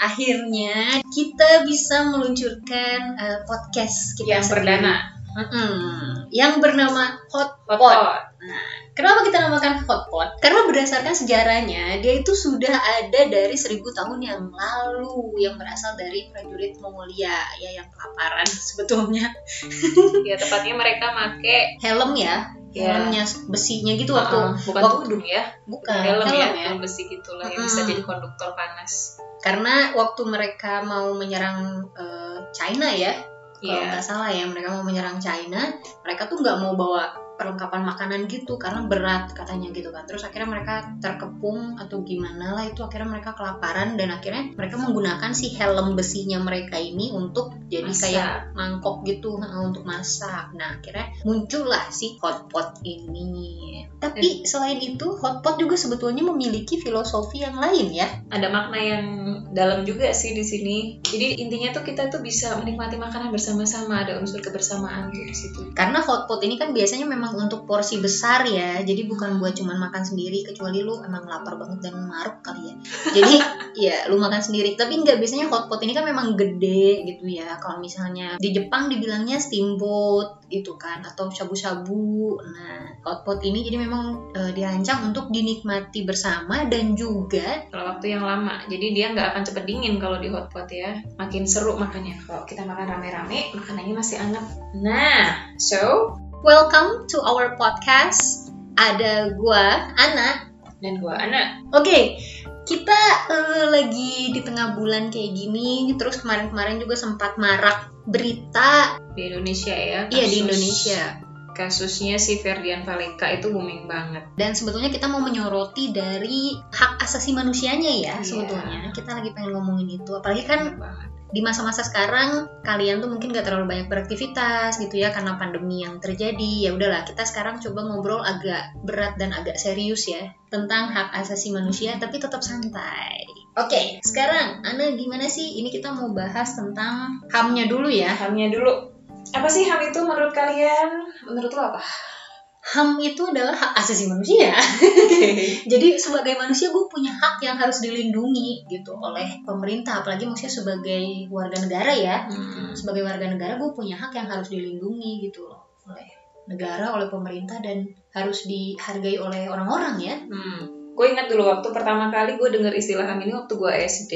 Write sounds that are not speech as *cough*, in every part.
akhirnya kita bisa meluncurkan uh, podcast kita yang sendiri. perdana Mm-mm. yang bernama Hot hot Pot. Nah, kenapa kita namakan hot pot? Karena berdasarkan sejarahnya, dia itu sudah ada dari seribu tahun yang lalu yang berasal dari prajurit Mongolia ya yang kelaparan sebetulnya. *laughs* ya tepatnya mereka make Helm ya, Ya. helmnya besinya gitu waktu uh, bukan waktu- tudung ya bukan helm, ya helm helm besi gitulah yang bisa jadi konduktor panas Karena waktu mereka mau menyerang eh, China ya, kalau Iya. nggak salah ya mereka mau menyerang China, mereka tuh nggak mau bawa perlengkapan makanan gitu karena berat katanya gitu kan. Terus akhirnya mereka terkepung atau gimana lah itu akhirnya mereka kelaparan dan akhirnya mereka menggunakan si helm besinya mereka ini untuk jadi Masak. kayak mangkok gitu nah, untuk masak. Nah akhirnya muncullah si hotpot ini. Tapi selain itu hotpot juga sebetulnya memiliki filosofi yang lain ya. ada makna yang dalam juga sih di sini jadi intinya tuh kita tuh bisa menikmati makanan bersama-sama ada unsur kebersamaan tuh di situ Karena hotpot ini kan biasanya memang untuk porsi besar ya, jadi bukan buat cuman makan sendiri kecuali lu emang lapar banget dan maruk kali ya. Jadi *laughs* ya lu makan sendiri. Tapi nggak biasanya hotpot ini kan memang gede gitu ya. Kalau misalnya di Jepang dibilangnya steamboat gitu kan atau shabu-shabu. Nah hotpot ini jadi memang eh, dirancang untuk dinikmati bersama dan juga kalau waktu yang lama jadi dia nggak akan cepet dingin kalau di hotpot ya makin seru makannya kalau kita makan rame-rame makanannya masih anget nah so welcome to our podcast. Ada gua Ana dan gua anak Oke, kita eh, lagi di tengah bulan kayak gini, terus kemarin-kemarin juga sempat marak berita, di Indonesia ya iya di kasus- Indonesia. kasusnya si Ferdian Paleka itu booming banget Dan sebetulnya kita mau menyoroti dari hak asasi manusianya ya, Iya. sebetulnya. Kita lagi pengen ngomongin itu, apalagi kan. Di masa-masa sekarang kalian tuh mungkin gak terlalu banyak beraktivitas gitu ya karena pandemi yang terjadi. Ya udahlah, kita sekarang coba ngobrol agak berat dan agak serius ya tentang hak asasi manusia tapi tetap santai. Oke, sekarang Ana gimana sih? Ini kita mau bahas tentang HAM-nya dulu ya. hamnya dulu apa sih ham itu menurut kalian menurut lo apa HAM itu adalah hak asasi manusia. *laughs* Jadi sebagai manusia gue punya hak yang harus dilindungi gitu oleh pemerintah, apalagi maksudnya sebagai warga negara ya. Hmm. sebagai warga negara gue punya hak yang harus dilindungi gitu loh oleh negara oleh pemerintah dan harus dihargai oleh orang-orang ya Hmm. Gue ingat dulu waktu pertama kali gue denger istilah HAM ini waktu gue SD,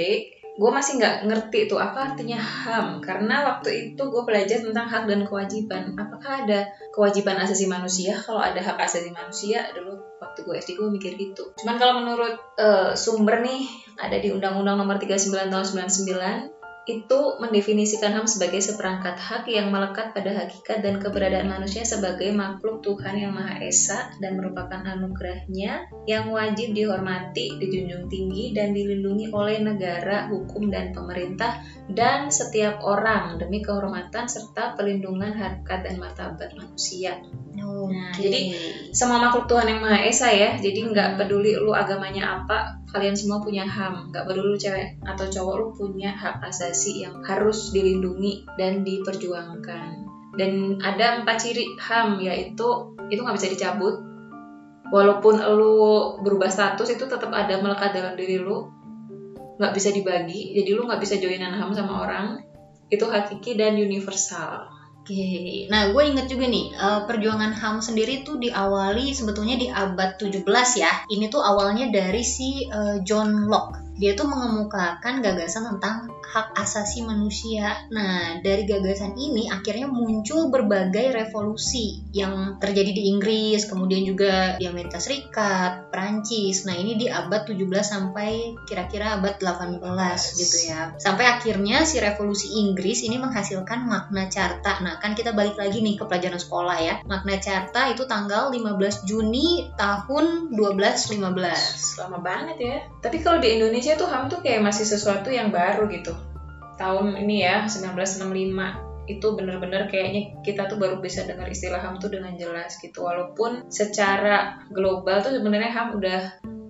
gue masih nggak ngerti tuh apa artinya HAM karena waktu itu gue belajar tentang hak dan kewajiban. Apakah ada kewajiban asasi manusia? Kalau ada hak asasi manusia dulu waktu gue SD gue mikir gitu. Cuman kalau menurut eh, sumber nih ada di Undang-Undang Nomor 39 Tahun 99 itu mendefinisikan HAM sebagai seperangkat hak yang melekat pada hakikat dan keberadaan manusia sebagai makhluk Tuhan yang Maha Esa dan merupakan anugerahnya yang wajib dihormati, dijunjung tinggi, dan dilindungi oleh negara, hukum, dan pemerintah, dan setiap orang demi kehormatan serta pelindungan harkat dan martabat manusia. Nah, jadi Semua makhluk Tuhan yang Maha Esa ya, jadi nggak peduli lu agamanya apa, kalian semua punya HAM. Nggak peduli lu cewek atau cowok, lu punya hak asasi yang harus dilindungi dan diperjuangkan. Dan ada empat ciri HAM, yaitu itu nggak bisa dicabut, walaupun lu berubah status itu tetap ada melekat dalam diri lu. Nggak bisa dibagi. Jadi lu nggak bisa joinan ham sama orang. Itu hakiki dan universal Oke, nah gue inget juga nih eh, perjuangan HAM sendiri tuh diawali sebetulnya di abad 17 ya. Ini tuh awalnya dari si eh, John Locke. Dia tuh mengemukakan gagasan tentang hak asasi manusia. Nah dari gagasan ini akhirnya muncul berbagai revolusi yang terjadi di Inggris, kemudian juga di Amerika Serikat, Perancis. Nah ini di abad 17 sampai kira-kira abad 18 gitu ya. Sampai akhirnya si revolusi Inggris ini menghasilkan makna carta. Nah, kan kita balik lagi nih ke pelajaran sekolah ya. Magna Carta itu tanggal 15 Juni tahun 1215. lama banget ya tapi kalau di Indonesia tuh ham tuh kayak masih sesuatu yang baru gitu tahun ini ya 1965 itu bener-bener kayaknya kita tuh baru bisa dengar istilah HAM tuh dengan jelas gitu. Walaupun secara global tuh sebenarnya HAM udah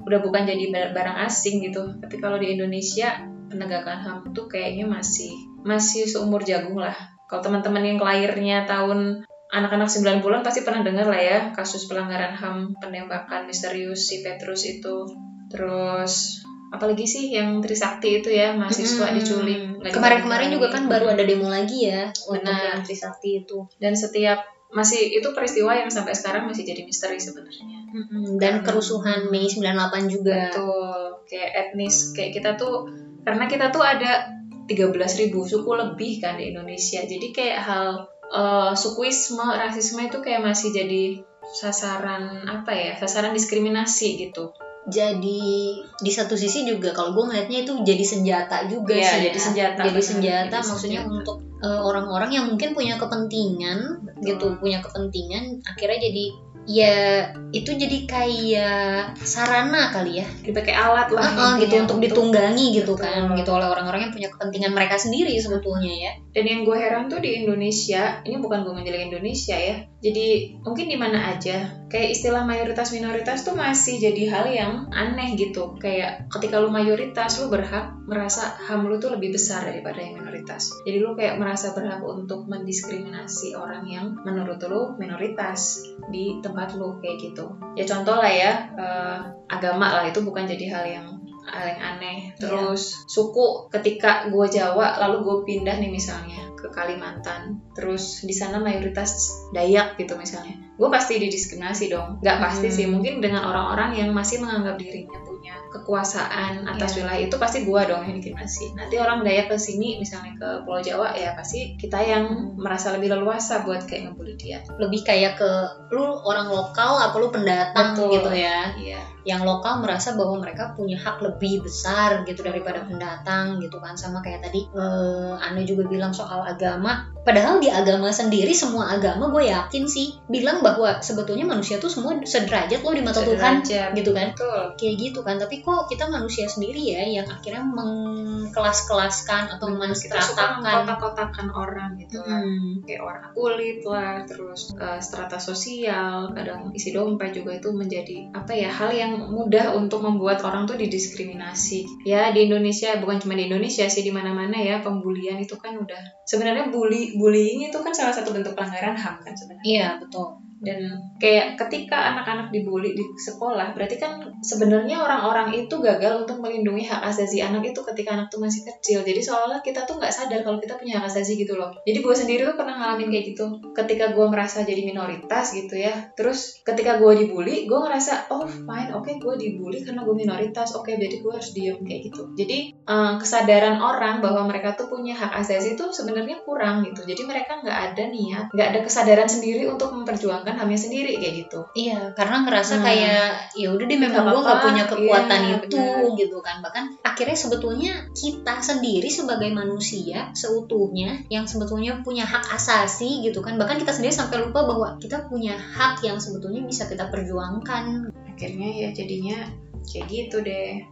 udah bukan jadi bar- barang asing gitu. Tapi kalau di Indonesia penegakan HAM tuh kayaknya masih masih seumur jagung lah. Kalau teman-teman yang lahirnya tahun anak-anak 9 bulan pasti pernah dengar lah ya kasus pelanggaran HAM penembakan misterius si Petrus itu. Terus apalagi sih yang Trisakti itu ya mahasiswa Mm-mm. diculik Kemarin-kemarin juga kan baru ada demo lagi ya untuk Benar. yang Trisakti itu. dan setiap masih itu peristiwa yang sampai sekarang masih jadi misteri sebenarnya Dan Hmm. kerusuhan Mei 98 juga. betul kayak etnis kayak kita tuh karena kita tuh ada 13.000 suku lebih kan di Indonesia jadi kayak hal eh, sukuisme rasisme itu kayak masih jadi sasaran apa ya sasaran diskriminasi gitu Jadi di satu sisi juga kalau gue ngeliatnya itu jadi senjata juga Iya, sih. jadi ya. senjata, Jadi benar. senjata Jadi maksudnya senjata. untuk eh, orang-orang yang mungkin punya kepentingan Betul. gitu, punya kepentingan akhirnya jadi ya itu jadi kayak sarana kali ya. dipakai alat lah intinya gitu untuk ditunggangi gitu Betul. kan gitu oleh orang-orang yang punya kepentingan mereka sendiri sebetulnya ya. Dan yang gue heran tuh di Indonesia, ini bukan gue menjelek Indonesia ya. Jadi mungkin di mana aja, kayak istilah mayoritas minoritas tuh masih jadi hal yang aneh gitu. Kayak ketika lu mayoritas, lu berhak merasa ham lu tuh lebih besar daripada yang minoritas. Jadi lu kayak merasa berhak untuk mendiskriminasi orang yang menurut lu minoritas di tempat lu kayak gitu. Ya contoh lah ya, eh, agama lah itu bukan jadi hal yang hal yang aneh. Terus suku ketika gue Jawa lalu gue pindah nih misalnya ke Kalimantan, terus di sana mayoritas Dayak gitu misalnya, gue pasti didiskriminasi dong. Gak pasti Hmm. sih, mungkin dengan orang-orang yang masih menganggap dirinya punya kekuasaan atas Iya. wilayah itu pasti gue dong yang diskriminasi. Nanti orang Dayak ke sini misalnya ke Pulau Jawa ya pasti kita yang Hmm. merasa lebih leluasa buat kayak ngebully dia. Lebih kayak ke lu orang lokal apa lu pendatang Betul. gitu ya. Iya. yang lokal merasa bahwa mereka punya hak lebih besar gitu daripada pendatang gitu kan sama kayak tadi eh, Anda juga bilang soal agama padahal di agama sendiri semua agama gue yakin sih bilang bahwa sebetulnya manusia tuh semua sederajat loh di mata Tuhan Sederajat. gitu kan Betul. kayak gitu kan tapi kok kita manusia sendiri ya yang akhirnya mengkelas-kelaskan atau menstratakan mengkotak-kotakan orang gitu lah. Hmm, kayak warna kulit lah, terus eh, strata sosial, kadang isi dompet juga itu menjadi apa ya hal yang mudah untuk membuat orang tuh didiskriminasi. Ya di Indonesia bukan cuma di Indonesia sih di mana-mana ya pembulian itu kan udah sebenarnya bully bullying itu kan salah satu bentuk pelanggaran HAM kan sebenarnya. iya betul Dan kayak ketika anak-anak dibully di sekolah, berarti kan sebenarnya orang-orang itu gagal untuk melindungi hak asasi anak itu ketika anak tuh masih kecil. Jadi seolah kita tuh nggak sadar kalau kita punya hak asasi gitu loh. Jadi gue sendiri tuh pernah ngalamin kayak gitu. Ketika gue merasa jadi minoritas gitu ya, terus ketika gue dibully, gue ngerasa oh fine, oke gue dibully karena gue minoritas, oke berarti gue harus diem kayak gitu. Jadi eh, kesadaran orang bahwa mereka tuh punya hak asasi itu sebenarnya kurang gitu. Jadi mereka nggak ada niat, nggak ada kesadaran sendiri untuk memperjuangkan hamnya sendiri kayak gitu. Iya, karena ngerasa Hmm. kayak ya udah deh memang gue nggak apa-apa. punya kekuatan Iya, itu benar. gitu kan. Bahkan akhirnya sebetulnya kita sendiri sebagai manusia seutuhnya yang sebetulnya punya hak asasi gitu kan. Bahkan kita sendiri sampai lupa bahwa kita punya hak yang sebetulnya bisa kita perjuangkan. Akhirnya ya jadinya kayak gitu deh.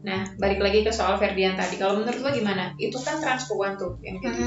Nah, balik lagi ke soal Ferdian tadi. Kalau menurut lo gimana? Itu kan transpuan tuh yang jadi.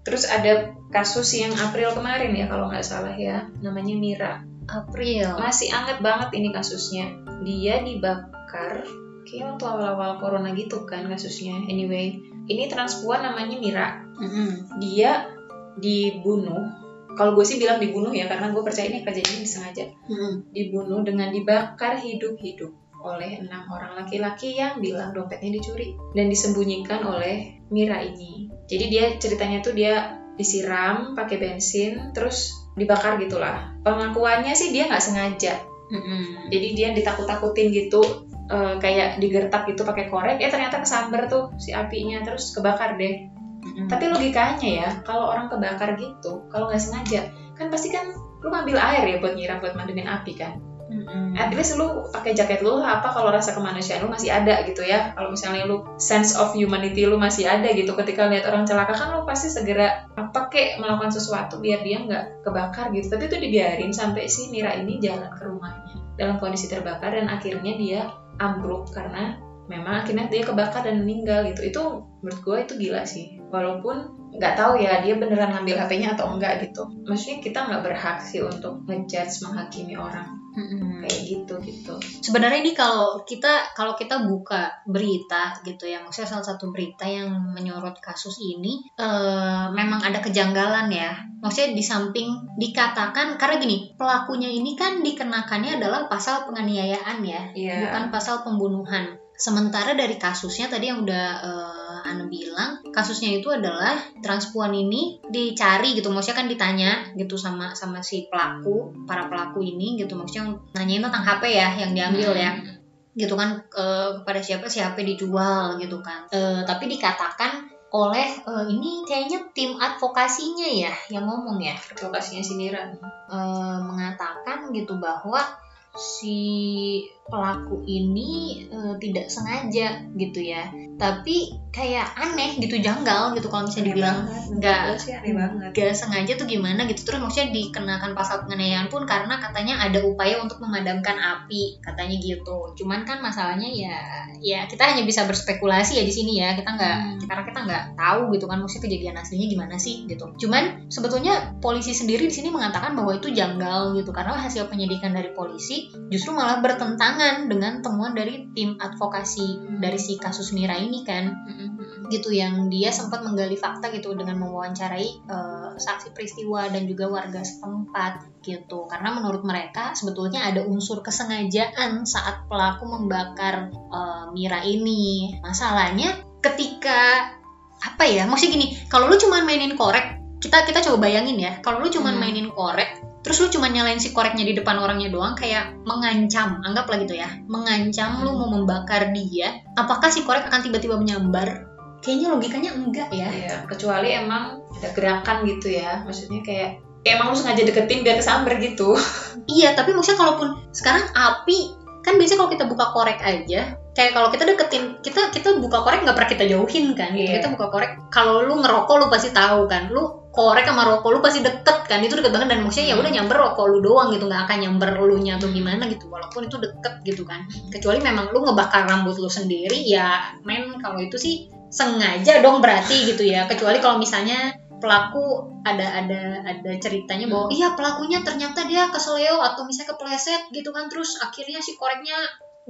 Terus ada kasus yang April kemarin ya kalau nggak salah ya, namanya Mira. April. Masih anget banget ini kasusnya. Dia dibakar kayak waktu awal-awal corona gitu kan kasusnya. Anyway, ini transpuan namanya Mira. Mm-mm. Dia dibunuh. Kalau gue sih bilang dibunuh ya karena gue percaya ini kejadian disengaja. Mm-mm. dibunuh dengan dibakar hidup-hidup oleh enam orang laki-laki yang bilang dompetnya dicuri dan disembunyikan oleh Mira ini. Jadi dia ceritanya tuh dia disiram pakai bensin terus dibakar gitulah. Pengakuannya sih dia nggak sengaja. Mm-mm. Jadi dia ditakut-takutin gitu eh, kayak digertak gitu pakai korek. Eh ternyata kesamber tuh si apinya terus kebakar deh. Mm-mm. Tapi logikanya ya, kalau orang kebakar gitu, kalau nggak sengaja, kan pasti kan lu ngambil air ya buat nyiram buat mademin api kan Mm-mm. at least lu pakai jaket lu apa kalau rasa kemanusiaan lu masih ada gitu ya. Kalau misalnya lu sense of humanity lu masih ada gitu ketika lihat orang celaka kan lu pasti segera apa kek melakukan sesuatu biar dia nggak kebakar gitu. Tapi itu dibiarin sampai si Mira ini jalan ke rumahnya dalam kondisi terbakar dan akhirnya dia ambruk karena memang akhirnya dia kebakar dan meninggal gitu. Itu menurut gue itu gila sih walaupun nggak tahu ya dia beneran ngambil HP-nya atau enggak gitu. Maksudnya kita nggak berhak sih untuk ngejudge menghakimi orang. Mm-mm. kayak gitu gitu. Sebenarnya ini kalau kita kalau kita buka berita gitu ya maksudnya salah satu berita yang menyorot kasus ini eh, memang ada kejanggalan ya. Maksudnya di samping dikatakan karena gini pelakunya ini kan dikenakannya adalah pasal penganiayaan ya Iya. bukan pasal pembunuhan. Sementara dari kasusnya tadi yang udah uh, Ana bilang, kasusnya itu adalah transpuan ini dicari gitu, maksudnya kan ditanya gitu sama sama si pelaku, para pelaku ini gitu, maksudnya nanyain tentang HP ya yang diambil ya Hmm. gitu kan eh, kepada siapa si HP dijual gitu kan Eh, tapi dikatakan oleh eh, ini kayaknya tim advokasinya ya yang ngomong ya Advokasinya si Mira. eh, mengatakan gitu bahwa si pelaku ini eh, tidak sengaja gitu ya. Tapi kayak aneh gitu janggal gitu kalau misalnya dibilang nggak Menurut gua sih aneh banget. gak sengaja tuh gimana gitu. Terus maksudnya dikenakan pasal penganiayaan pun karena katanya ada upaya untuk memadamkan api katanya gitu. Cuman kan masalahnya ya ya kita hanya bisa berspekulasi ya di sini ya. Kita nggak Hmm. karena kita nggak tahu gitu kan maksudnya kejadian aslinya gimana sih gitu. Cuman sebetulnya polisi sendiri di sini mengatakan bahwa itu janggal gitu. Karena hasil penyidikan dari polisi justru malah bertentangan dengan temuan dari tim advokasi dari si kasus Mira ini kan. Gitu yang dia sempat menggali fakta gitu dengan mewawancarai eh, saksi peristiwa dan juga warga setempat gitu. Karena menurut mereka sebetulnya ada unsur kesengajaan saat pelaku membakar eh, Mira ini. Masalahnya ketika apa ya maksudnya gini kalau lu cuma mainin korek kita kita coba bayangin ya kalau lu cuma Hmm. mainin korek terus lu cuma nyalain si koreknya di depan orangnya doang kayak mengancam anggaplah gitu ya mengancam lu mau membakar dia apakah si korek akan tiba-tiba menyambar kayaknya logikanya enggak ya Iya, kecuali emang ada gerakan gitu ya. Maksudnya kayak kayak emang lu sengaja deketin biar kesamber gitu. *laughs* iya tapi maksudnya kalaupun sekarang api kan biasanya kalau kita buka korek aja kayak kalau kita deketin kita kita buka korek nggak pernah kita jauhin kan gitu. Iya. kita buka korek kalau lu ngerokok lu pasti tahu kan lu korek sama rokok lu pasti deket kan itu deket banget dan maksudnya ya Hmm. udah nyamber rokok lu doang gitu nggak akan nyamber lu nya atau gimana gitu walaupun itu deket gitu kan. Kecuali memang lu ngebakar rambut lu sendiri ya men kalau itu sih sengaja dong berarti gitu ya. Kecuali kalau misalnya pelaku ada ada ada ceritanya bahwa iya pelakunya ternyata dia keseleo atau misalnya kepleset gitu kan terus akhirnya si koreknya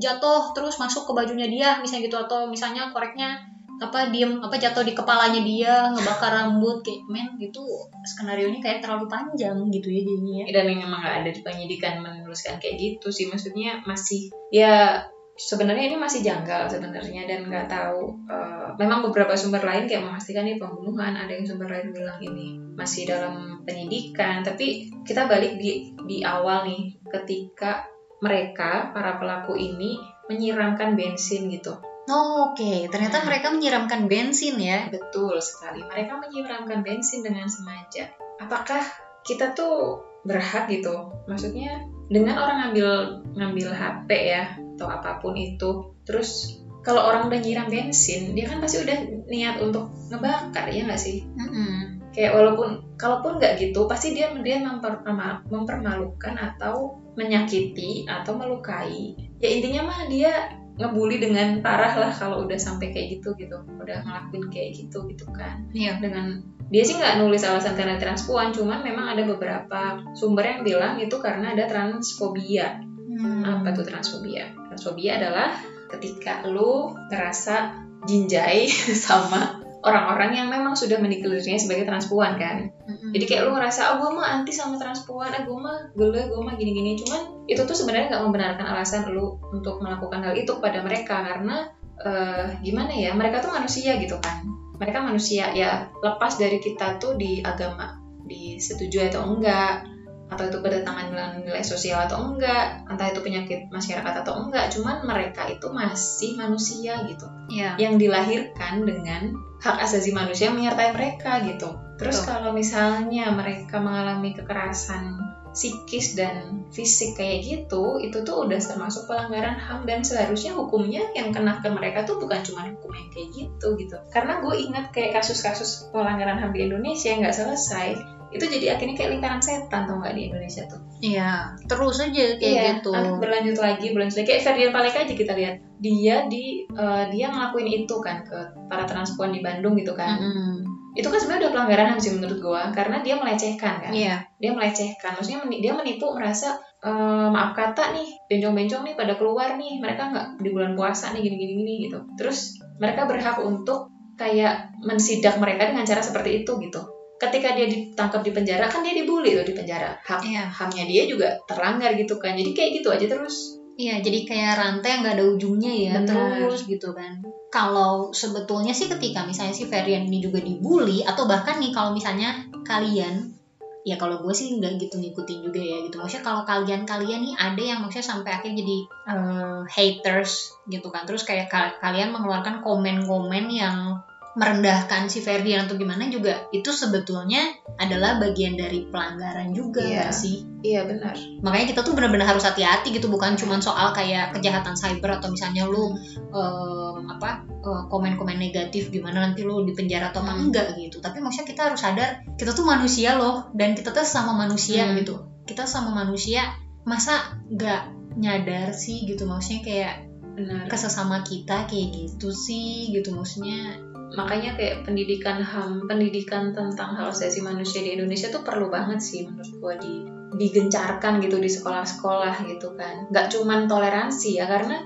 jatuh terus masuk ke bajunya dia misalnya gitu atau misalnya koreknya apa diem apa jatuh di kepalanya dia ngebakar rambut kayak men gitu skenario nya kayak terlalu panjang gitu ya jadinya ya. Dan memang nggak ada di penyidikan menuliskan kayak gitu sih. Maksudnya masih ya sebenarnya ini masih janggal sebenarnya dan nggak tahu. eh, memang beberapa sumber lain kayak memastikan ini pembunuhan. Ada yang sumber lain bilang ini masih dalam penyidikan. Tapi kita balik di di awal nih ketika mereka para pelaku ini menyiramkan bensin gitu. Oh, Oke, ternyata Hmm. mereka menyiramkan bensin ya. Betul sekali. Mereka menyiramkan bensin dengan sengaja. Apakah kita tuh berhak gitu? Maksudnya dengan orang ngambil ngambil HP ya atau apa pun itu, terus kalau orang udah nyiram bensin, dia kan pasti udah niat untuk ngebakar ya nggak sih? Mm-mm. Kayak walaupun kalaupun nggak gitu, pasti dia dia memperma- mempermalukan atau menyakiti atau melukai. Ya intinya mah dia ngebully dengan parah lah kalau udah sampai kayak gitu gitu. Udah ngelakuin kayak gitu gitu kan. Iya. dengan dia sih nggak nulis alasan karena transpuan cuman memang ada beberapa sumber yang bilang itu karena ada transfobia. Hmm. apa tuh transfobia? Transfobia adalah ketika lu ngerasa jinjai *laughs* sama orang-orang yang memang sudah mendeklarasinya sebagai transpuan kan Jadi kayak lu ngerasa ah gue mah anti sama transpuan ah gue mah gele gue mah gini-gini cuman itu tuh sebenarnya nggak membenarkan alasan lu untuk melakukan hal itu kepada mereka karena eh, gimana ya mereka tuh manusia gitu kan mereka manusia ya lepas dari kita tuh di agama disetujui atau enggak atau itu dengan nilai sosial atau enggak entah itu penyakit masyarakat atau enggak cuman mereka itu masih manusia gitu Iya. yang dilahirkan dengan hak asasi manusia menyertai mereka gitu. Terus Betul. kalau misalnya mereka mengalami kekerasan psikis dan fisik kayak gitu, itu tuh udah termasuk pelanggaran HAM dan seharusnya hukumnya yang kena ke mereka tuh bukan cuma hukum yang kayak gitu gitu. Karena gue ingat kayak kasus-kasus pelanggaran HAM di Indonesia yang nggak selesai, itu jadi akhirnya kayak lingkaran setan tau nggak di Indonesia tuh. Iya. Terus aja kayak Iya, gitu. berlanjut lagi, berlanjut lagi. Kayak Ferdian Paleka aja kita lihat. Dia di eh, dia ngelakuin itu kan ke para transpuan di Bandung gitu kan. Mm-mm. Itu kan sebenarnya udah pelanggaran HAM sih menurut gua karena dia melecehkan kan. Iya. Dia melecehkan. Maksudnya meni- dia menipu merasa eh, maaf kata nih, bencong-bencong nih pada keluar nih, mereka nggak di bulan puasa nih gini-gini gini gitu. Terus mereka berhak untuk kayak mensidak mereka dengan cara seperti itu gitu. Ketika dia ditangkap di penjara kan dia dibully tuh di penjara. Hak Iya. hamnya dia juga terlanggar gitu kan jadi kayak gitu aja terus Iya, jadi kayak rantai yang nggak ada ujungnya ya, Benar. terus gitu kan. Kalau sebetulnya sih ketika misalnya si Ferian ini juga dibully atau bahkan nih kalau misalnya kalian ya kalau gue sih nggak gitu ngikutin juga ya gitu maksudnya kalau kalian kalian nih ada yang maksudnya sampai akhirnya jadi eh, haters gitu kan terus kayak ka- kalian mengeluarkan komen-komen yang merendahkan si Ferdian atau gimana juga itu sebetulnya adalah bagian dari pelanggaran juga nggak sih Iya benar. makanya kita tuh benar-benar harus hati-hati gitu bukan cuma soal kayak kejahatan cyber atau misalnya lu em, apa eh, komen-komen negatif gimana nanti lu di penjara atau apa Hmm. enggak gitu tapi maksudnya kita harus sadar kita tuh manusia loh dan kita tuh sama manusia Hmm. gitu kita sama manusia masa nggak nyadar sih gitu maksudnya kayak Benar. kesesama kita kayak gitu sih gitu maksudnya Makanya kayak pendidikan HAM, pendidikan tentang hak asasi manusia di Indonesia tuh perlu banget sih menurut gua di digencarkan gitu di sekolah-sekolah gitu kan. Nggak cuman toleransi ya karena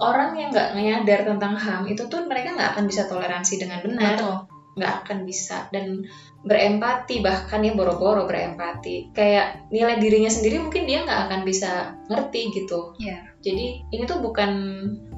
orang yang nggak nyadar tentang HAM itu tuh mereka nggak akan bisa toleransi dengan benar. Betul. nggak akan bisa dan berempati bahkan ya boro-boro berempati kayak nilai dirinya sendiri mungkin dia nggak akan bisa ngerti gitu Iya. Jadi ini tuh bukan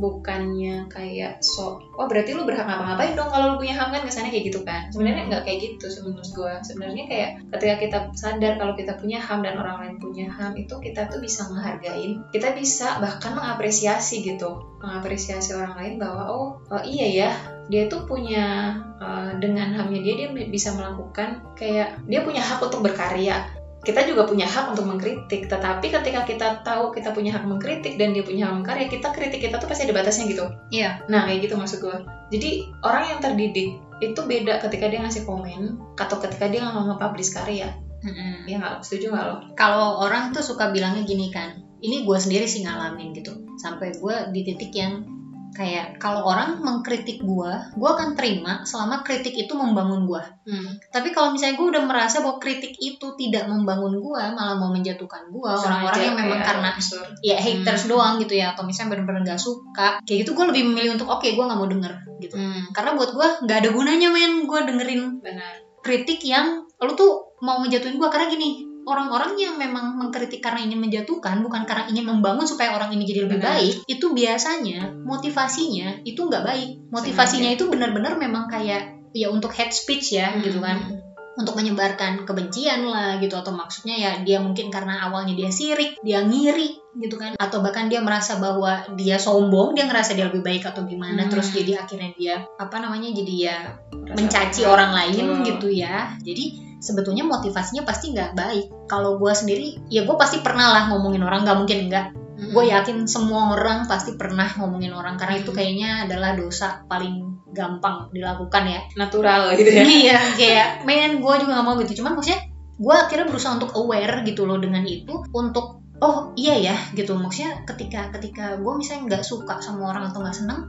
bukannya kayak so oh berarti lu berhak ngapa-ngapain dong kalau lu punya ham kan kesannya kayak gitu kan. Sebenarnya nggak kayak gitu menurut gue sebenarnya kayak ketika kita sadar kalau kita punya ham dan orang lain punya ham itu kita tuh bisa menghargain kita bisa bahkan mengapresiasi gitu. Mengapresiasi orang lain bahwa oh, oh iya ya dia tuh punya uh, dengan hamnya dia dia bisa melakukan kayak dia punya hak untuk berkarya kita juga punya hak untuk mengkritik. Tetapi ketika kita tahu kita punya hak mengkritik dan dia punya hak mengkarya kita kritik kita tuh pasti ada batasnya gitu. Iya. nah kayak gitu maksud gue jadi orang yang terdidik itu beda ketika dia ngasih komen atau ketika dia nggak nge-publish karya. Mm-mm. ya nggak setuju nggak lo? Kalau orang tuh suka bilangnya gini kan ini gue sendiri sih ngalamin gitu. Sampai gue di titik yang kayak kalau orang mengkritik gue gue akan terima selama kritik itu membangun gue hmm. tapi kalau misalnya gue udah merasa bahwa kritik itu tidak membangun gue malah mau menjatuhkan gue orang-orang yang memang karena ya haters Hmm. doang gitu ya atau misalnya bener-bener gak suka kayak gitu gue lebih memilih untuk oke gue nggak mau denger gitu hmm. karena buat gue nggak ada gunanya men gue dengerin benar kritik yang lu tuh mau menjatuhin gua karena gini orang-orang yang memang mengkritik karena ingin menjatuhkan bukan karena ingin membangun supaya orang ini jadi lebih Benar. baik itu biasanya motivasinya itu nggak baik motivasinya itu benar-benar memang kayak ya untuk hate speech ya gitu kan Hmm. Untuk menyebarkan kebencian lah gitu atau maksudnya ya dia mungkin karena awalnya dia sirik dia ngiri gitu kan atau bahkan dia merasa bahwa dia sombong dia ngerasa dia lebih baik atau gimana Hmm. terus jadi akhirnya dia apa namanya jadi ya Rasa mencaci bersalah. orang lain Betul. gitu ya jadi sebetulnya motivasinya pasti nggak baik kalau gue sendiri ya gue pasti pernah lah ngomongin orang nggak mungkin enggak Hmm. gue yakin semua orang pasti pernah ngomongin orang karena itu Hmm. kayaknya adalah dosa paling gampang dilakukan ya. Natural gitu ya. Iya kayak main gue juga nggak mau gitu. Cuman maksudnya gue akhirnya berusaha untuk aware gitu loh dengan itu untuk oh iya ya gitu. Maksudnya ketika ketika gue misalnya nggak suka sama orang atau nggak seneng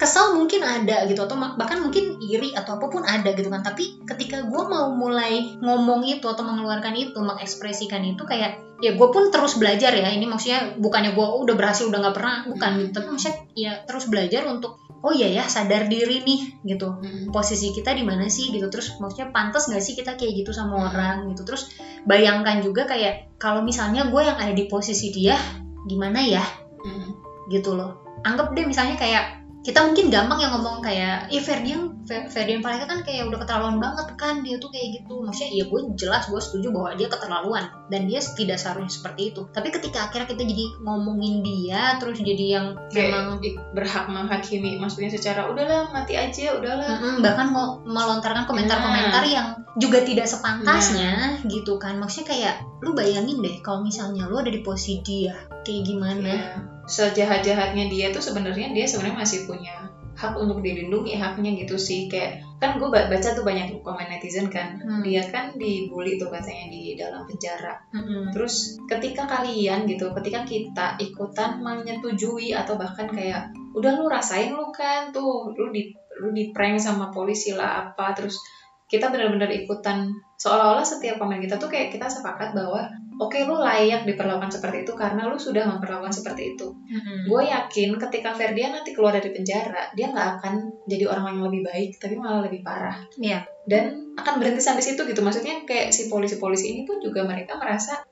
kesal mungkin ada gitu atau bahkan mungkin iri atau apa pun ada gitu kan. Tapi ketika gue mau mulai ngomong itu atau mengeluarkan itu mengekspresikan itu kayak ya gue pun terus belajar ya. Ini maksudnya bukannya gue udah berhasil udah nggak pernah bukan gitu. Tapi maksudnya ya terus belajar untuk oh iya ya sadar diri nih gitu. Hmm. posisi kita di mana sih gitu. Terus maksudnya pantas nggak sih kita kayak gitu sama Hmm. orang gitu. Terus bayangkan juga kayak kalau misalnya gue yang ada di posisi dia gimana ya? Hmm. gitu loh. Anggap deh misalnya kayak kita mungkin gampang yang ngomong kayak ya Ferdian Fer- Ferdian Paleka kan kayak udah keterlaluan banget kan dia tuh kayak gitu. Maksudnya ya gue jelas gue setuju bahwa dia keterlaluan dan dia tidak seharusnya seperti itu. Tapi ketika akhirnya kita jadi ngomongin dia terus jadi yang memang kayak i- berhak menghakimi maksudnya secara udahlah mati aja udahlah. Mm-mm, bahkan mau melontarkan komentar-komentar yang juga tidak sepantasnya gitu kan. Maksudnya kayak lu bayangin deh kalau misalnya lu ada di posisi dia kayak gimana? Ya, sejahat-jahatnya dia tuh sebenarnya dia sebenarnya masih punya hak untuk dilindungi haknya gitu sih. Kayak kan gue baca tuh banyak komen netizen kan. Hmm. dia kan dibully tuh katanya di dalam penjara. Mm-mm. terus ketika kalian gitu ketika kita ikutan menyetujui atau bahkan kayak udah lu rasain lu kan tuh lu di lu di prank sama polisi lah apa terus kita benar-benar ikutan seolah-olah setiap komen kita tuh kayak kita sepakat bahwa oke lu layak diperlakukan seperti itu karena lu sudah memperlakukan seperti itu Mm-mm. gue yakin ketika Ferdian nanti keluar dari penjara dia nggak akan jadi orang yang lebih baik tapi malah lebih parah Iya. dan akan berhenti sampai situ gitu. Maksudnya kayak si polisi-polisi ini pun juga mereka merasa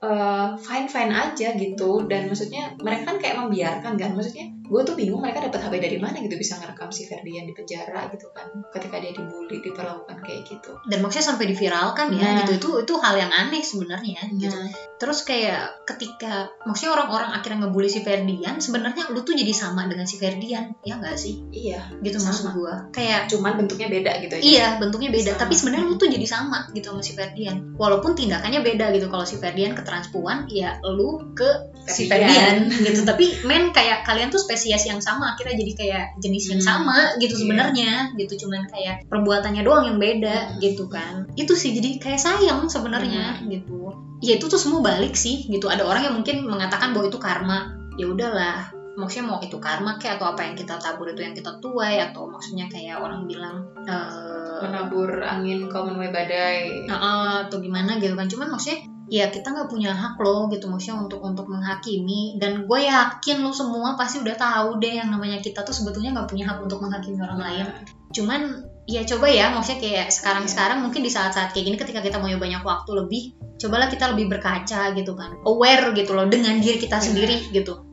fine fine aja gitu. Dan maksudnya mereka kan kayak membiarkan kan. Maksudnya gue tuh bingung mereka dapat HP dari mana gitu bisa ngerekam si Ferdian di penjara gitu kan ketika dia dibully diperlakukan kayak gitu. Dan maksudnya sampai diviralkan ya Nah. gitu. Itu itu hal yang aneh sebenarnya gitu. Nah, terus kayak ketika maksudnya orang-orang akhirnya ngebully si Ferdian sebenarnya lu tuh jadi sama dengan si Ferdian ya nggak sih? Iya gitu Sama. maksud gua. Kayak cuman bentuknya beda gitu aja. Iya, bentuknya beda. Sama. Tapi sebenarnya lu tuh jadi sama gitu sama si Ferdian. Walaupun tindakannya beda gitu. Kalau si Ferdian ke transpuan, ya lu ke si Ferdian. Gitu. Tapi men kayak kalian tuh spesies yang sama. Akhirnya jadi kayak jenis yang Hmm. sama gitu Iya. sebenarnya. Gitu cuman kayak perbuatannya doang yang beda Hmm. gitu kan. Itu sih jadi kayak sayang sebenarnya gitu. Ya itu tuh semua balik sih gitu. Ada orang yang mungkin mengatakan bahwa itu karma. Ya udahlah, maksudnya mau itu karma kayak atau apa yang kita tabur itu yang kita tuai atau maksudnya kayak orang bilang eh, menabur angin kau menuai badai. Nah, atau gimana gitu kan. Cuman maksudnya ya kita nggak punya hak loh gitu. Maksudnya untuk untuk menghakimi. Dan gue yakin lo semua pasti udah tahu deh yang namanya kita tuh sebetulnya nggak punya hak untuk menghakimi orang lain. Cuman ya coba ya. Maksudnya kayak sekarang sekarang mungkin di saat-saat kayak gini ketika kita punya banyak waktu lebih cobalah kita lebih berkaca gitu kan. Aware gitu loh dengan diri kita sendiri gitu.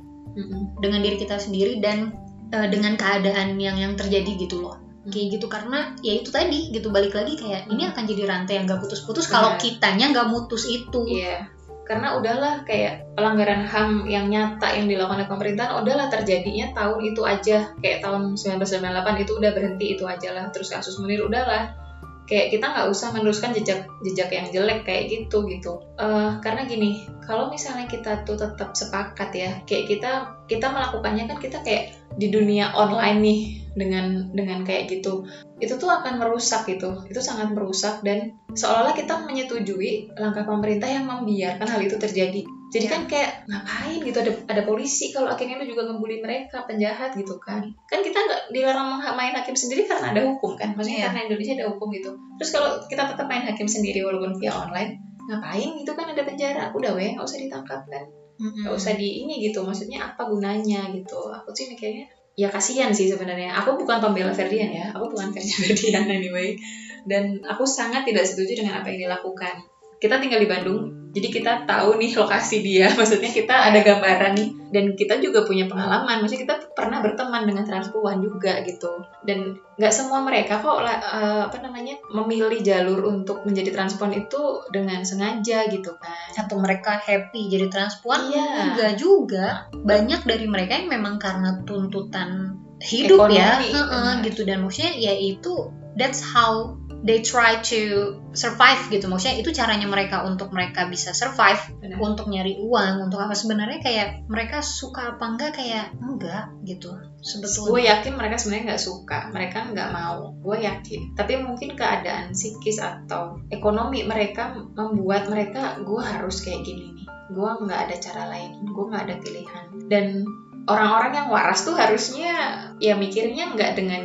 Dengan diri kita sendiri dan eh, dengan keadaan yang yang terjadi gitu loh kayak gitu. Karena ya itu tadi gitu balik lagi kayak ini akan jadi rantai yang gak putus-putus kalau kitanya nggak mutus itu. Iya, karena udahlah kayak pelanggaran HAM yang nyata yang dilakukan oleh pemerintahan udahlah terjadinya tahun itu aja. Kayak tahun 1998 itu udah berhenti itu aja lah. Terus kasus Munir udahlah kayak kita nggak usah meneruskan jejak jejak yang jelek kayak gitu gitu. Eh, karena gini kalau misalnya kita tuh tetap sepakat ya kayak kita kita melakukannya kan kita kayak di dunia online nih dengan dengan kayak gitu. Itu tuh akan merusak gitu. Itu sangat merusak dan seolah-olah kita menyetujui langkah pemerintah yang membiarkan hal itu terjadi jadi Ya. kan kayak ngapain gitu? Ada ada polisi. Kalau akhirnya lu juga ngebully mereka penjahat gitu kan. Kan kita nggak dilarang main hakim sendiri karena ada hukum kan. Maksudnya Iya. karena Indonesia ada hukum gitu. Terus kalau kita tetap main hakim sendiri walaupun via online ngapain gitu kan ada penjara? Udah weh nggak usah ditangkap kan. Nggak usah di ini gitu. Maksudnya apa gunanya gitu? Aku sih mikirnya ya kasihan sih sebenarnya. Aku bukan pembela Ferdian ya. Aku bukan fans *laughs* Ferdian anyway. Dan aku sangat tidak setuju dengan apa yang dilakukan. Kita tinggal di Bandung jadi kita tahu nih lokasi dia. *laughs* Maksudnya kita ada gambaran nih. Dan kita juga punya pengalaman. Maksudnya kita pernah berteman dengan transpuan juga gitu. Dan nggak semua mereka kok lah, eh, apa namanya memilih jalur untuk menjadi transpuan itu dengan sengaja gitu kan. Atau mereka happy jadi transpuan Iya. enggak juga. Banyak dari mereka yang memang karena tuntutan hidup ya. Ekonomi, Heeh, benar. gitu. Dan maksudnya ya itu that's how they try to survive gitu. Maksudnya itu caranya mereka untuk mereka bisa survive Benar. untuk nyari uang untuk apa. Sebenarnya kayak mereka suka apa enggak kayak enggak gitu. Gue sebetulnya yakin mereka sebenarnya nggak suka. Mereka nggak mau. Gue yakin. Tapi mungkin keadaan psikis atau ekonomi mereka membuat mereka gue harus kayak gini nih. Gue nggak ada cara lain. Gue nggak ada pilihan. Dan orang-orang yang waras tuh harusnya ya mikirnya nggak dengan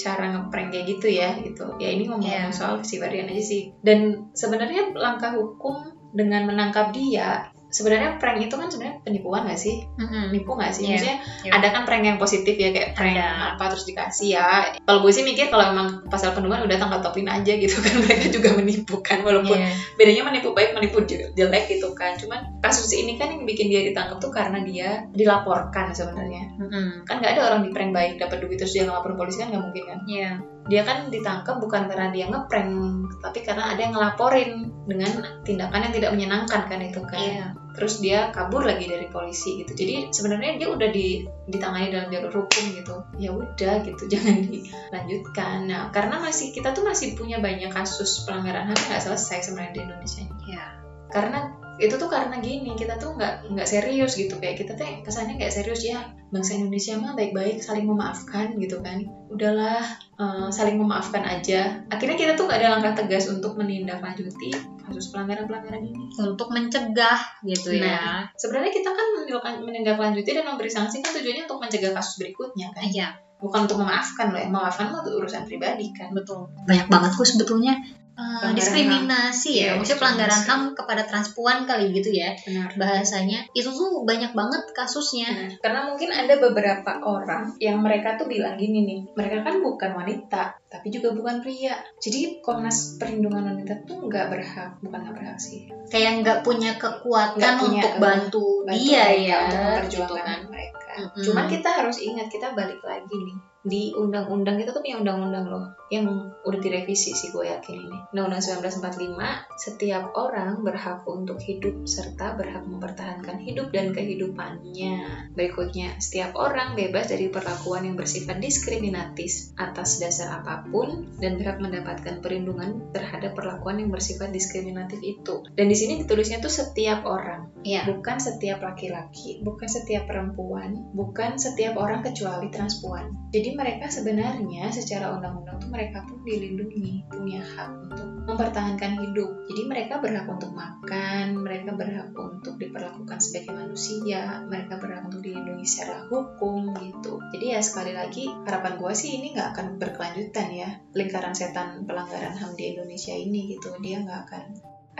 cara ngeprank kayak gitu ya gitu ya ini ngomong Iya. soal si Varian aja sih dan sebenarnya langkah hukum dengan menangkap dia sebenarnya prank itu kan sebenarnya penipuan gak sih Mm-mm. nipu gak sih Iya. maksudnya Iya. ada kan prank yang positif ya kayak prank Ada. apa terus dikasih ya kalau gue sih mikir kalau memang pasal penipuan udah tangkap topin aja gitu kan *laughs* mereka juga menipu kan walaupun Iya. bedanya menipu baik menipu je- jelek gitu kan cuman kasus ini kan yang bikin dia ditangkap tuh karena dia dilaporkan sebenarnya Mm-mm. kan nggak ada orang di prank baik dapat duit terus dia ngelapor polisi kan nggak mungkin kan Iya. Dia kan ditangkap bukan karena dia ngeprank tapi karena ada yang ngelaporin dengan tindakan yang tidak menyenangkan kan itu kan Iya. terus dia kabur lagi dari polisi gitu jadi sebenarnya dia udah di, ditangani dalam jalur hukum gitu ya udah gitu *laughs* jangan dilanjutkan nah karena masih kita tuh masih punya banyak kasus pelanggaran ham nggak selesai sebenarnya di Indonesia ini. Iya. karena itu tuh karena gini kita tuh nggak nggak serius gitu. Kayak kita tuh kesannya kayak serius ya bangsa Indonesia mah baik-baik saling memaafkan gitu kan. Udahlah eh, saling memaafkan aja. Akhirnya kita tuh nggak ada langkah tegas untuk menindaklanjuti kasus pelanggaran-pelanggaran ini. Untuk mencegah gitu ya. Nah, sebenarnya kita kan menindaklan- menindaklanjuti dan memberi sanksi kan tujuannya untuk mencegah kasus berikutnya kan. Iya. Bukan untuk memaafkan loh ya. Memaafkan mah itu urusan pribadi kan. Betul. Banyak banget kok sebetulnya uh, diskriminasi ya, maksudnya pelanggaran ham kepada transpuan kali gitu ya. Benar. Bahasanya itu tuh banyak banget kasusnya. Benar. Karena mungkin ada beberapa orang yang mereka tuh bilang gini nih, mereka kan bukan wanita, tapi juga bukan pria. Jadi Komnas Perlindungan Wanita tuh nggak berhak, bukan nggak berhak sih. Kayak nggak punya kekuatan Nggak punya, untuk eh, bantu, Bantu dia mereka ya, untuk gitu memperjuangkan kan. mereka. Mm-mm. Cuman kita harus ingat kita balik lagi nih di undang-undang kita tuh punya undang-undang loh yang udah direvisi sih gue yakin ini. Undang-undang 1945 setiap orang berhak untuk hidup serta berhak mempertahankan hidup dan kehidupannya. Berikutnya, setiap orang bebas dari perlakuan yang bersifat diskriminatif atas dasar apa pun dan berhak mendapatkan perlindungan terhadap perlakuan yang bersifat diskriminatif itu. Dan di sini ditulisnya tuh setiap orang Iya. bukan setiap laki-laki, bukan setiap perempuan, bukan setiap orang kecuali transpuan. Jadi mereka sebenarnya secara undang-undang tuh mereka pun dilindungi, punya hak untuk mempertahankan hidup. Jadi mereka berhak untuk makan, mereka berhak untuk diperlakukan sebagai manusia, mereka berhak untuk dilindungi secara hukum gitu. Jadi ya sekali lagi harapan gue sih ini nggak akan berkelanjutan ya lingkaran setan pelanggaran HAM di Indonesia ini gitu. Dia nggak akan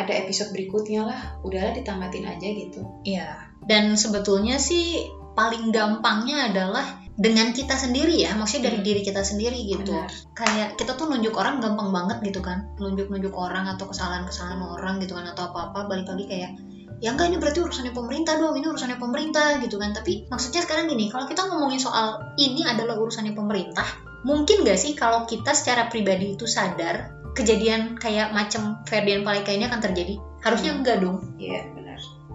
ada episode berikutnya lah, udahlah ditamatin aja gitu. Iya. Dan sebetulnya sih paling gampangnya adalah dengan kita sendiri ya, maksudnya dari Hmm. diri kita sendiri gitu. Benar. Kayak kita tuh nunjuk orang gampang banget gitu kan, nunjuk-nunjuk orang atau kesalahan-kesalahan orang gitu kan atau apa-apa balik lagi kayak ya enggak ini berarti urusannya pemerintah dong, ini urusannya pemerintah gitu kan. Tapi maksudnya sekarang gini, kalau kita ngomongin soal ini adalah urusannya pemerintah, mungkin gak sih kalau kita secara pribadi itu sadar kejadian kayak macam Ferdian Paleka ini akan terjadi? Harusnya Hmm. enggak dong Iya benar.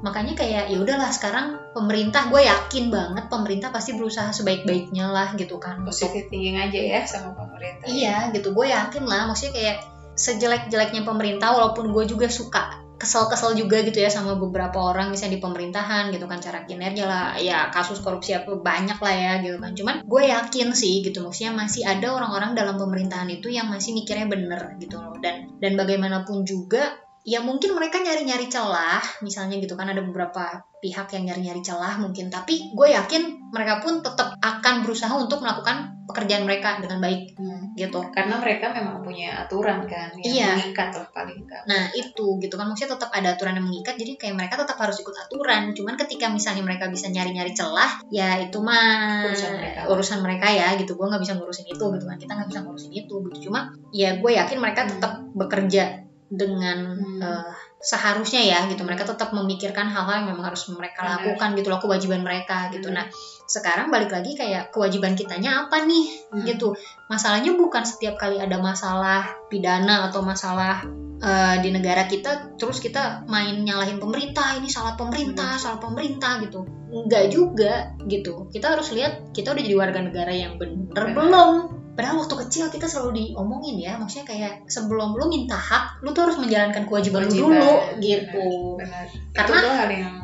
Makanya kayak ya udahlah sekarang pemerintah gue yakin banget pemerintah pasti berusaha sebaik-baiknya lah gitu kan Positive thinking aja ya sama pemerintah. iya gitu. Gue yakin lah maksudnya kayak sejelek-jeleknya pemerintah walaupun gue juga suka kesel-kesel juga gitu ya sama beberapa orang misalnya di pemerintahan gitu kan cara kinerja lah ya kasus korupsi apa banyak lah ya gitu kan. Cuman gue yakin sih gitu maksudnya masih ada orang-orang dalam pemerintahan itu yang masih mikirnya bener gitu loh. Dan dan bagaimanapun juga ya mungkin mereka nyari-nyari celah misalnya gitu kan ada beberapa pihak yang nyari-nyari celah mungkin tapi gue yakin mereka pun tetap akan berusaha untuk melakukan pekerjaan mereka dengan baik Hmm. gitu Karena mereka memang punya aturan kan yang Iya. mengikat lah paling enggak. Nah itu gitu kan maksudnya tetap ada aturan yang mengikat jadi kayak mereka tetap harus ikut aturan cuman ketika misalnya mereka bisa nyari-nyari celah ya itu mah Urusan mereka. urusan mereka ya gitu gue nggak bisa ngurusin itu gitu kan kita nggak bisa ngurusin itu gitu cuma ya gue yakin mereka tetap bekerja dengan Hmm. eh, seharusnya ya gitu mereka tetap memikirkan hal-hal yang memang harus mereka Benar. lakukan gitu loh kewajiban mereka gitu Hmm. nah sekarang balik lagi kayak kewajiban kitanya apa nih Hmm. gitu masalahnya bukan setiap kali ada masalah pidana atau masalah eh, di negara kita terus kita main nyalahin pemerintah ini salah pemerintah salah pemerintah gitu enggak juga gitu kita harus lihat kita udah jadi warga negara yang bener Benar. belum padahal waktu kecil kita selalu diomongin ya maksudnya kayak sebelum lu minta hak lu tuh harus menjalankan kewajiban, lu dulu benar. gitu Benar. Karena- itu hal yang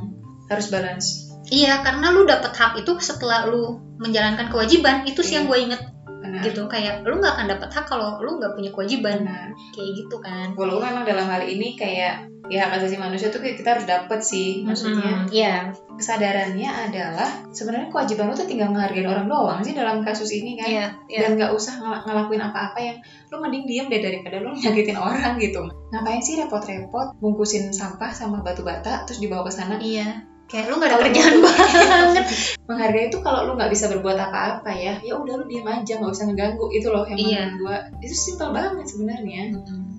harus balance. iya karena lu dapet hak itu setelah lu menjalankan kewajiban itu sih yang Iya. gue inget Benar. gitu. Kayak lu nggak akan dapet hak kalau lu nggak punya kewajiban. Benar. kayak gitu kan. Walaupun memang dalam hal ini kayak ya hak asasi manusia tuh kita harus dapet sih. Maksudnya Mm, iya. kesadarannya adalah sebenarnya kewajiban lu tuh tinggal menghargai orang doang sih dalam kasus ini kan. iya iya. Dan nggak usah ngel- ngelakuin apa-apa yang lu mending diem deh daripada lu nyakitin *laughs* orang gitu. Ngapain sih repot-repot bungkusin sampah sama batu bata terus dibawa ke sana? Iya kayak lu nggak ada kerjaan lu- banget. menghargai itu kalau lu nggak bisa berbuat apa-apa ya ya udah lu diem aja nggak usah ngeganggu itu loh yang Iya. gua. Itu simpel banget sebenarnya.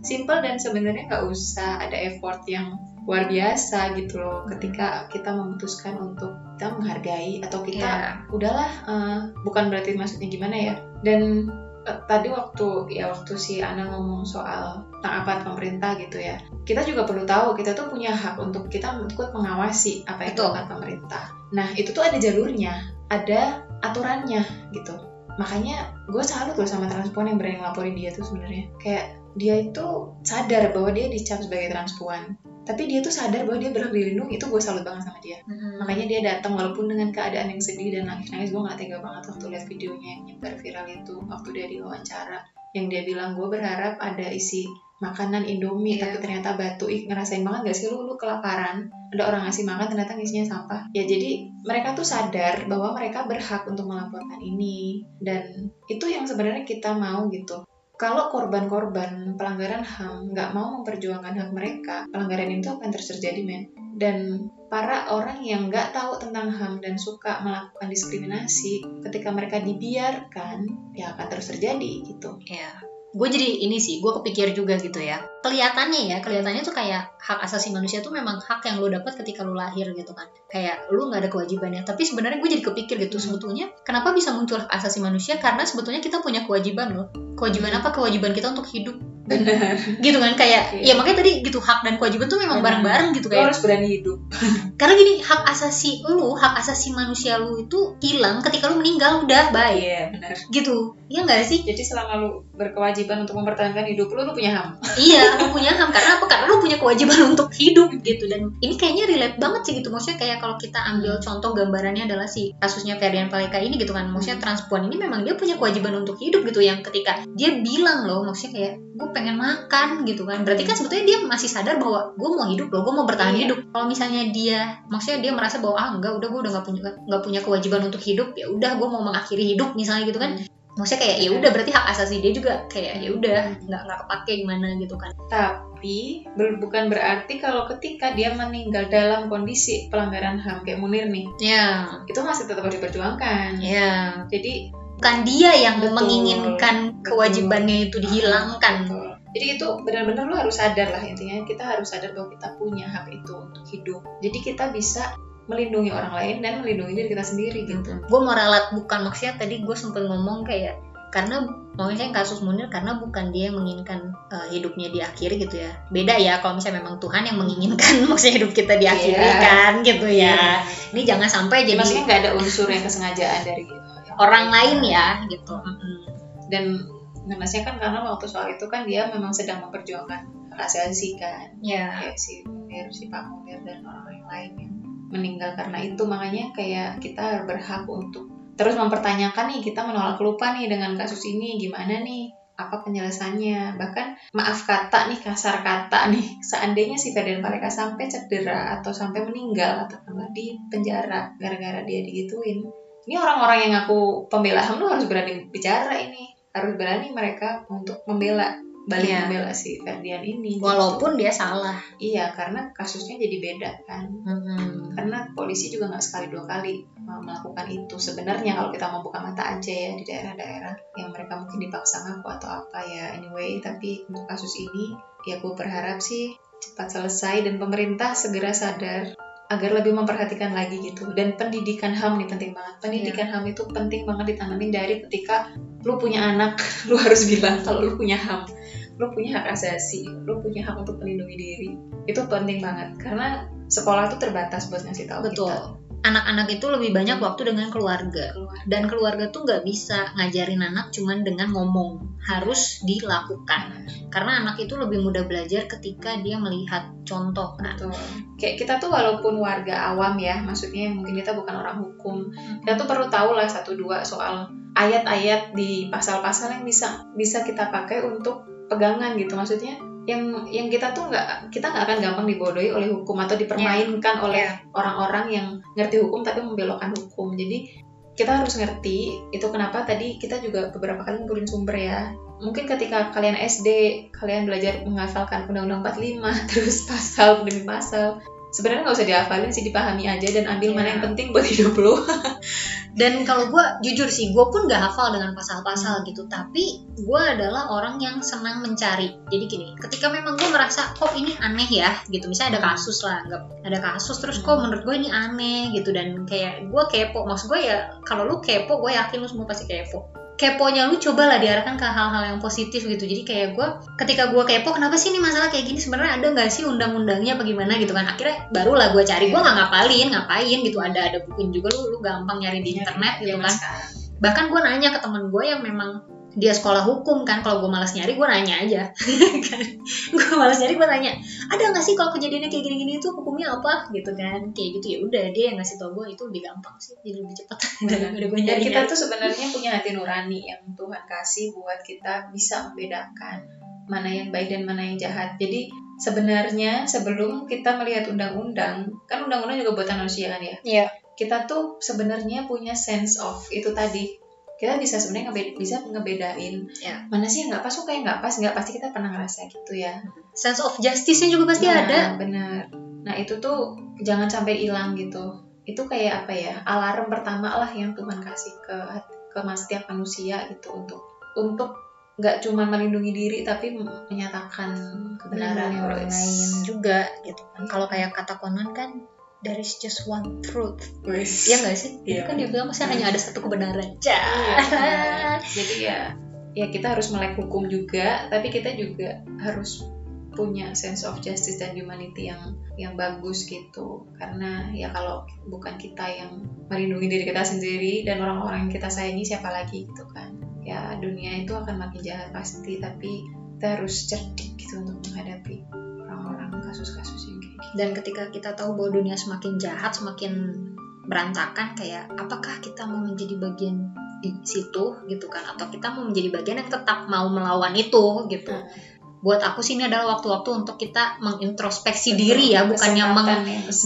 Simple dan sebenarnya nggak usah ada effort yang luar biasa gitu loh ketika kita memutuskan untuk kita menghargai atau kita Iya. udahlah eh, bukan berarti maksudnya gimana ya. Dan tadi waktu ya waktu si Ana ngomong soal taat pemerintah gitu ya kita juga perlu tahu kita tuh punya hak untuk kita ikut mengawasi apa yang Betul. dilakukan pemerintah. Nah itu tuh ada jalurnya ada aturannya gitu. Makanya gue salut loh sama transpuan yang berani ngelaporin dia tuh sebenarnya. Kayak dia itu sadar bahwa dia dicap sebagai transpuan tapi dia tuh sadar bahwa dia berhak dilindungi itu gue salut banget sama dia. Makanya dia datang walaupun dengan keadaan yang sedih dan nangis-nangis gue nggak tega banget waktu lihat videonya yang nyebar viral itu waktu dia diwawancara yang dia bilang gue berharap ada isi makanan Indomie Iya. tapi ternyata batu. Ih ngerasain banget gak sih lu? Lu kelaparan ada orang ngasih makan ternyata ngisinya sampah. Ya jadi mereka tuh sadar bahwa mereka berhak untuk melaporkan ini. Dan itu yang sebenarnya kita mau gitu kalau korban-korban pelanggaran HAM nggak mau memperjuangkan hak mereka, pelanggaran itu akan terus terjadi, men. Dan para orang yang nggak tahu tentang HAM dan suka melakukan diskriminasi, ketika mereka dibiarkan, ya akan terus terjadi gitu. ya gue jadi ini sih gue kepikir juga gitu ya. Kelihatannya ya kelihatannya tuh kayak hak asasi manusia tuh memang hak yang lo dapat ketika lo lahir gitu kan. Kayak lo nggak ada kewajibannya. Tapi sebenarnya gue jadi kepikir gitu sebetulnya kenapa bisa muncul hak asasi manusia? Karena sebetulnya kita punya kewajiban loh. Kewajiban apa? Kewajiban kita untuk hidup Benar. gitu kan kayak Iya. ya makanya tadi gitu hak dan kewajiban tuh memang bareng-bareng gitu Lo kayak. harus berani hidup. *laughs* karena gini hak asasi lu hak asasi manusia lu itu hilang ketika lu meninggal udah bye. Iya, benar. gitu. Iya nggak sih? Jadi selama lu berkewajiban untuk mempertahankan hidup lu, lu punya HAM. *laughs* iya lu punya ham. Karena apa? Karena lu punya kewajiban *laughs* untuk hidup gitu. Dan ini kayaknya relate banget sih gitu. Maksudnya kayak kalau kita ambil contoh gambarannya adalah si kasusnya Ferdian Paleka ini gitu kan. Maksudnya transpuan ini memang dia punya kewajiban untuk hidup gitu. Yang ketika dia bilang loh maksudnya kayak gue pengen makan gitu kan. Berarti kan sebetulnya dia masih sadar bahwa gue mau hidup loh gue mau bertahan Iya. hidup. Kalau misalnya dia maksudnya dia merasa bahwa ah enggak udah gue udah nggak punya nggak punya kewajiban untuk hidup ya udah gue mau mengakhiri hidup misalnya gitu kan. Maksudnya kayak ya udah berarti hak asasi dia juga kayak ya udah nggak nggak kepake gimana gitu kan. Tapi bukan berarti kalau ketika dia meninggal dalam kondisi pelanggaran HAM kayak Munir nih, ya itu masih tetap harus diperjuangkan. ya Jadi bukan dia yang Betul. menginginkan kewajibannya itu dihilangkan Betul. Jadi itu benar-benar lu harus sadar lah intinya kita harus sadar bahwa kita punya hak itu untuk hidup. Jadi kita bisa melindungi orang lain dan melindungi diri kita sendiri gitu. gue mau ralat bukan maksudnya tadi gue sempet ngomong kayak karena maksudnya kasus Munir karena bukan dia yang menginginkan uh, hidupnya diakhiri gitu ya beda ya kalau misalnya memang Tuhan yang menginginkan *laughs* maksudnya hidup kita diakhiri Iya. kan gitu ya ini jangan sampai Jadi jadi maksudnya nggak ada unsur yang kesengajaan dari orang lain ya gitu. Dan maksudnya kan karena waktu soal itu kan dia memang sedang memperjuangkan hak asasi kan. Ya. Kayak si Munir, si Pak Munir dan orang-orang yang lain yang meninggal karena itu. Makanya kayak kita berhak untuk terus mempertanyakan nih kita menolak lupa nih dengan kasus ini gimana nih? Apa penjelasannya bahkan maaf kata nih kasar kata nih *laughs* seandainya si Ferdian Paleka sampai cedera atau sampai meninggal atau di penjara gara-gara dia digituin ini orang-orang yang aku pembela HAM tuh harus berani bicara ini harus berani mereka untuk membela balik Iya. membela si Ferdian ini gitu. walaupun dia salah Iya, karena kasusnya jadi beda kan. Mm-mm. Karena polisi juga nggak sekali dua kali melakukan itu. Sebenarnya kalau kita mau buka mata aja ya di daerah-daerah yang mereka mungkin dipaksa ngaku atau apa ya anyway. Tapi untuk kasus ini ya gue berharap sih cepat selesai dan pemerintah segera sadar agar lebih memperhatikan lagi gitu. Dan pendidikan HAM nih penting banget. Pendidikan HAM itu penting banget ditanamin dari ketika lu punya anak, *laughs* lu harus bilang kalau lu punya HAM lu punya hak asasi, lu punya hak untuk melindungi diri. Itu penting banget karena sekolah itu terbatas buat ngasih tahu betul kita. Anak-anak itu lebih banyak waktu dengan keluarga. Keluar. dan keluarga tuh nggak bisa ngajarin anak cuman dengan ngomong. Harus dilakukan. Karena anak itu lebih mudah belajar ketika dia melihat contoh kan. Betul. Kayak kita tuh walaupun warga awam ya, maksudnya mungkin kita bukan orang hukum, kita tuh perlu tahu lah satu dua soal ayat-ayat di pasal-pasal yang bisa bisa kita pakai untuk pegangan gitu. Maksudnya yang yang kita tuh nggak kita nggak akan gampang dibodohi oleh hukum atau dipermainkan oleh orang-orang yang ngerti hukum tapi membelokkan hukum. Jadi kita harus ngerti itu kenapa tadi kita juga beberapa kali ngumpulin sumber ya. Mungkin ketika kalian SD, kalian belajar menghafalkan Undang-Undang 45 *laughs* terus pasal demi pasal. Sebenarnya nggak usah dihafalin sih, dipahami aja dan ambil mana Iya. yang penting buat hidup lo. *laughs* dan kalau gue jujur sih gue pun gak hafal dengan pasal-pasal gitu. Tapi gue adalah orang yang senang mencari. Jadi gini ketika memang gue merasa kok ini aneh ya? Gitu. Misalnya ada kasus lah nggak ada kasus terus kok menurut gue ini aneh gitu. Dan kayak gue kepo. Maksud gue ya kalau lu kepo gue yakin lu semua pasti kepo keponya lu cobalah diarahkan ke hal-hal yang positif gitu. Jadi kayak gue ketika gue kepo kenapa sih ini masalah kayak gini? Sebenarnya ada nggak sih undang-undangnya apa gimana gitu kan? Akhirnya barulah gue cari. Gue nggak ngapalin ngapain gitu. Ada ada bukuin juga lu lu gampang nyari di internet gitu Zaman kan. Bahkan gue nanya ke temen gue yang memang dia sekolah hukum kan kalau gue malas nyari gue nanya aja *laughs* kan gue malas nyari gue tanya ada nggak sih kalau kejadiannya kayak gini-gini itu hukumnya apa gitu kan kayak gitu ya udah dia yang ngasih tau gue itu lebih gampang sih jadi lebih cepat *laughs* daripada gue Dan nyari kita tuh sebenarnya punya hati nurani yang Tuhan kasih buat kita bisa membedakan mana yang baik dan mana yang jahat. Jadi sebenarnya sebelum kita melihat undang-undang, kan undang-undang juga buatan manusia kan ya. Iya. Kita tuh sebenarnya punya sense of itu tadi. Kita bisa sebenarnya ngebe- bisa ngebedain Ya. mana sih yang nggak pas kayak nggak pas. Nggak pasti kita pernah ngerasa gitu ya. Sense of justice-nya juga pasti Nah, ada. benar. Nah itu tuh jangan sampai hilang gitu. Itu kayak apa ya? Alarm pertama lah yang Tuhan kasih ke ke setiap manusia gitu untuk untuk nggak cuma melindungi diri tapi menyatakan kebenaran orang Wes. lain juga gitu kan. Kalau kayak kata Conan kan there is just one truth. Iya nggak sih? Itu Iya. kan dia bilang masih hanya ada satu kebenaran. Benar. *laughs* jadi ya ya kita harus melek hukum juga tapi kita juga harus punya sense of justice dan humanity yang yang bagus gitu karena ya kalau bukan kita yang melindungi diri kita sendiri dan orang-orang yang kita sayangi siapa lagi gitu kan ya dunia itu akan makin jahat pasti tapi kita harus cerdik gitu untuk menghadapi orang-orang kasus-kasus gitu Dan ketika kita tahu bahwa dunia semakin jahat, semakin berantakan, kayak apakah kita mau menjadi bagian di situ gitu kan? Atau kita mau menjadi bagian yang tetap mau melawan itu gitu? Buat aku sih ini adalah waktu-waktu untuk kita mengintrospeksi diri ya, bukannya meng,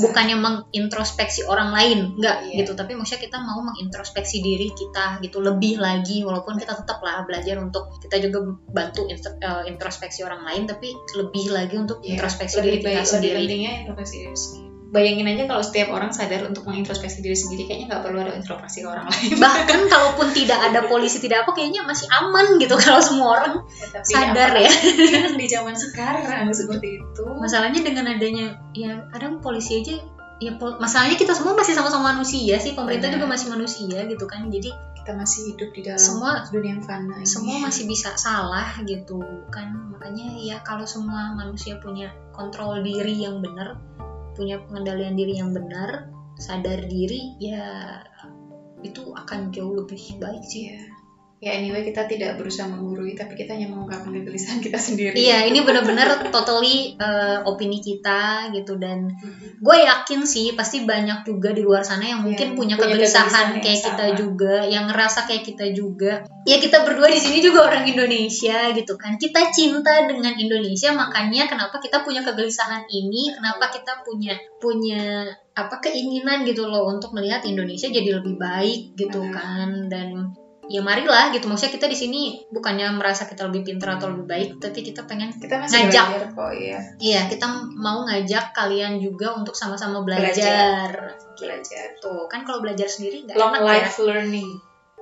bukannya mengintrospeksi orang lain. Enggak Iya. gitu. Tapi maksudnya kita mau mengintrospeksi diri kita gitu lebih lagi. Walaupun kita tetap lah belajar untuk kita juga bantu eh, introspeksi orang lain tapi lebih lagi untuk Iya, introspeksi lebih diri kita baik- lebih sendiri. pentingnya introspeksi diri sendiri bayangin aja kalau setiap orang sadar untuk mengintrospeksi diri sendiri kayaknya nggak perlu ada introspeksi ke orang lain bahkan kalaupun tidak ada polisi tidak apa kayaknya masih aman gitu *laughs* kalau semua orang sadar ya kan di zaman sekarang seperti itu masalahnya dengan adanya ya kadang polisi aja ya pol- masalahnya kita semua masih sama-sama manusia sih pemerintah Benar. juga masih manusia gitu kan jadi kita masih hidup di dalam Semua- dunia yang fana ini. semua masih bisa salah gitu kan makanya ya kalau semua manusia punya kontrol diri yang benar punya pengendalian diri yang benar sadar diri ya itu akan jauh lebih baik sih Iya. Ya anyway kita tidak berusaha menggurui tapi kita hanya mengungkapkan kegelisahan kita sendiri. Iya ini benar-benar totally eh, opini kita gitu. Dan gue yakin sih pasti banyak juga di luar sana yang mungkin Yang punya, punya kegelisahan kayak kita sama. juga yang ngerasa kayak kita juga. Ya kita berdua di sini juga orang Indonesia gitu kan. Kita cinta dengan Indonesia makanya kenapa kita punya kegelisahan ini? Kenapa kita punya punya apa keinginan gitu loh untuk melihat Indonesia jadi lebih baik gitu kan. Dan ya marilah gitu maksudnya kita di sini bukannya merasa kita lebih pintar atau lebih baik tapi kita pengen kita masih Ngajak. belajar kok ya Iya, kita mau ngajak kalian juga untuk sama-sama belajar. Belajar. belajar Tuh, kan kalau belajar sendiri nggak enak ya. life learning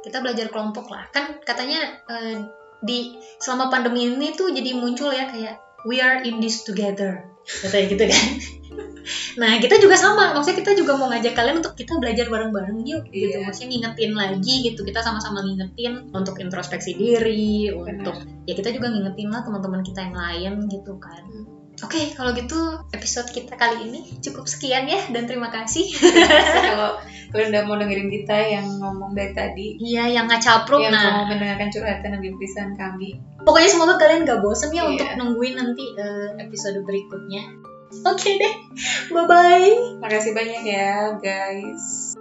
Kita belajar kelompok lah. Kan katanya eh, di selama pandemi ini tuh jadi muncul ya kayak we are in this together. Katanya gitu kan. *laughs* nah, kita juga sama. Maksudnya kita juga mau ngajak kalian untuk kita belajar bareng-bareng yuk gitu. Iya. Maksudnya ngingetin lagi gitu. Kita sama-sama ngingetin untuk introspeksi diri, Benar. untuk ya kita juga ngingetin lah teman-teman kita yang lain gitu kan. Oke, kalau gitu episode kita kali ini cukup sekian ya dan terima kasih. Kalau kalian udah mau dengerin kita yang ngomong dari tadi Iya, yang ngacapruk yang nah. mau mendengarkan curhatan dan kegelisahan kami Pokoknya semoga kalian gak bosen ya Iya. untuk nungguin nanti eh, episode berikutnya. Oke deh, bye bye. makasih banyak ya guys